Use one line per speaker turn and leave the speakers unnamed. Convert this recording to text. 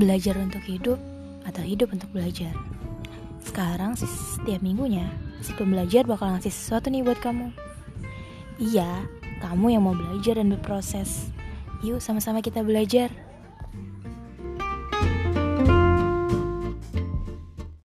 Belajar untuk hidup atau hidup untuk belajar? Sekarang setiap minggunya si pembelajar bakal ngasih sesuatu nih buat kamu. Iya, kamu yang mau belajar dan berproses. Yuk sama-sama kita belajar.